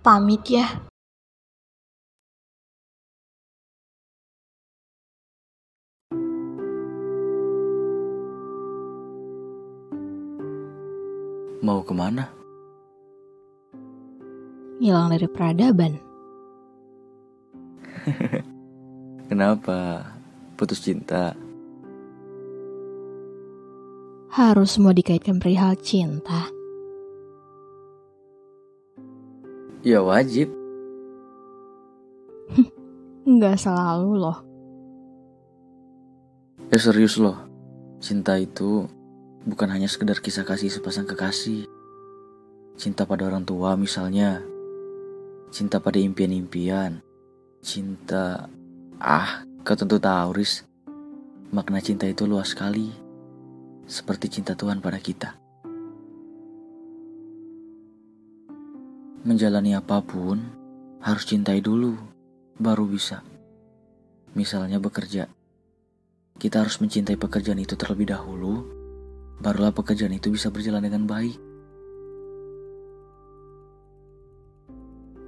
Pamit ya. Mau ke mana? Hilang dari peradaban. Kenapa? Putus cinta? Harus semua dikaitkan perihal cinta. Ya wajib. Nggak selalu loh. Ya serius loh. Cinta itu bukan hanya sekedar kisah kasih sepasang kekasih. Cinta pada orang tua misalnya. Cinta pada impian-impian. Cinta... Ah, kau tentu tahu, Riz. Makna cinta itu luas sekali. Seperti cinta Tuhan pada kita. Menjalani apa pun, harus cintai dulu, baru bisa. Misalnya bekerja. Kita harus mencintai pekerjaan itu terlebih dahulu, barulah pekerjaan itu bisa berjalan dengan baik.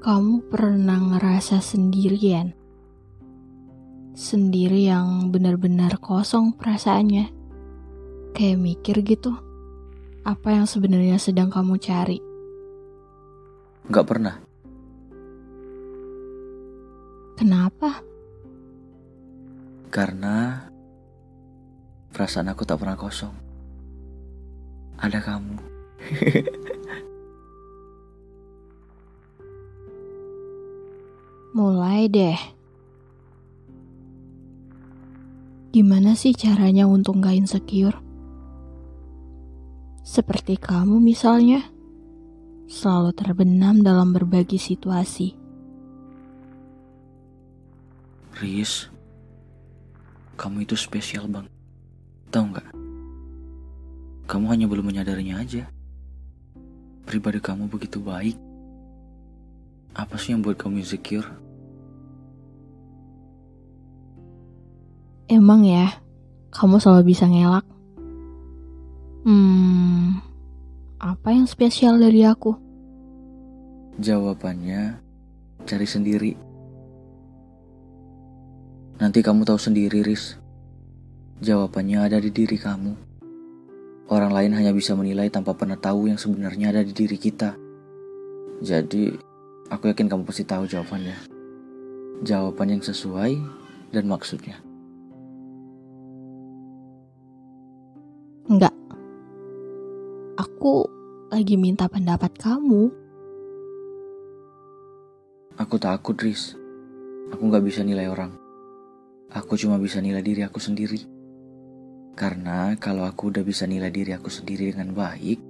Kamu pernah ngerasa sendirian? Sendiri yang benar-benar kosong perasaannya. Kayak mikir gitu. Apa yang sebenarnya sedang kamu cari? Gak pernah. Kenapa? Karena perasaan aku tak pernah kosong. Ada kamu. Mulai deh. Gimana sih caranya untuk gak insecure? Seperti kamu misalnya, selalu terbenam dalam berbagai situasi. Riz, kamu itu spesial bang. Tahu nggak? Kamu hanya belum menyadarinya aja. Pribadi kamu begitu baik. Apa sih yang buat kamu insecure? Emang ya, kamu selalu bisa ngelak. Yang spesial dari aku? Jawabannya cari sendiri. Nanti kamu tahu sendiri, Riz. Jawabannya ada di diri kamu. Orang lain hanya bisa menilai tanpa pernah tahu yang sebenarnya ada di diri kita. Jadi, aku yakin kamu pasti tahu jawabannya. Jawaban yang sesuai dan maksudnya. Enggak. Lagi minta pendapat kamu. Aku takut, Riz. Aku nggak bisa nilai orang. Aku cuma bisa nilai diri aku sendiri. Karena kalau aku udah bisa nilai diri aku sendiri dengan baik,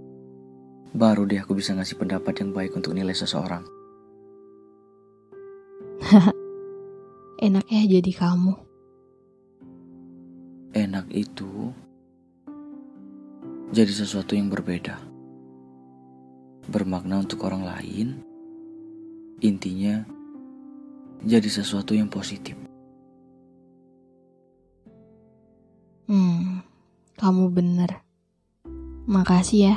baru deh aku bisa ngasih pendapat yang baik untuk nilai seseorang. Enak ya jadi kamu. Enak itu jadi sesuatu yang berbeda. Bermakna untuk orang lain, intinya jadi sesuatu yang positif. Hmm, kamu bener. Makasih ya.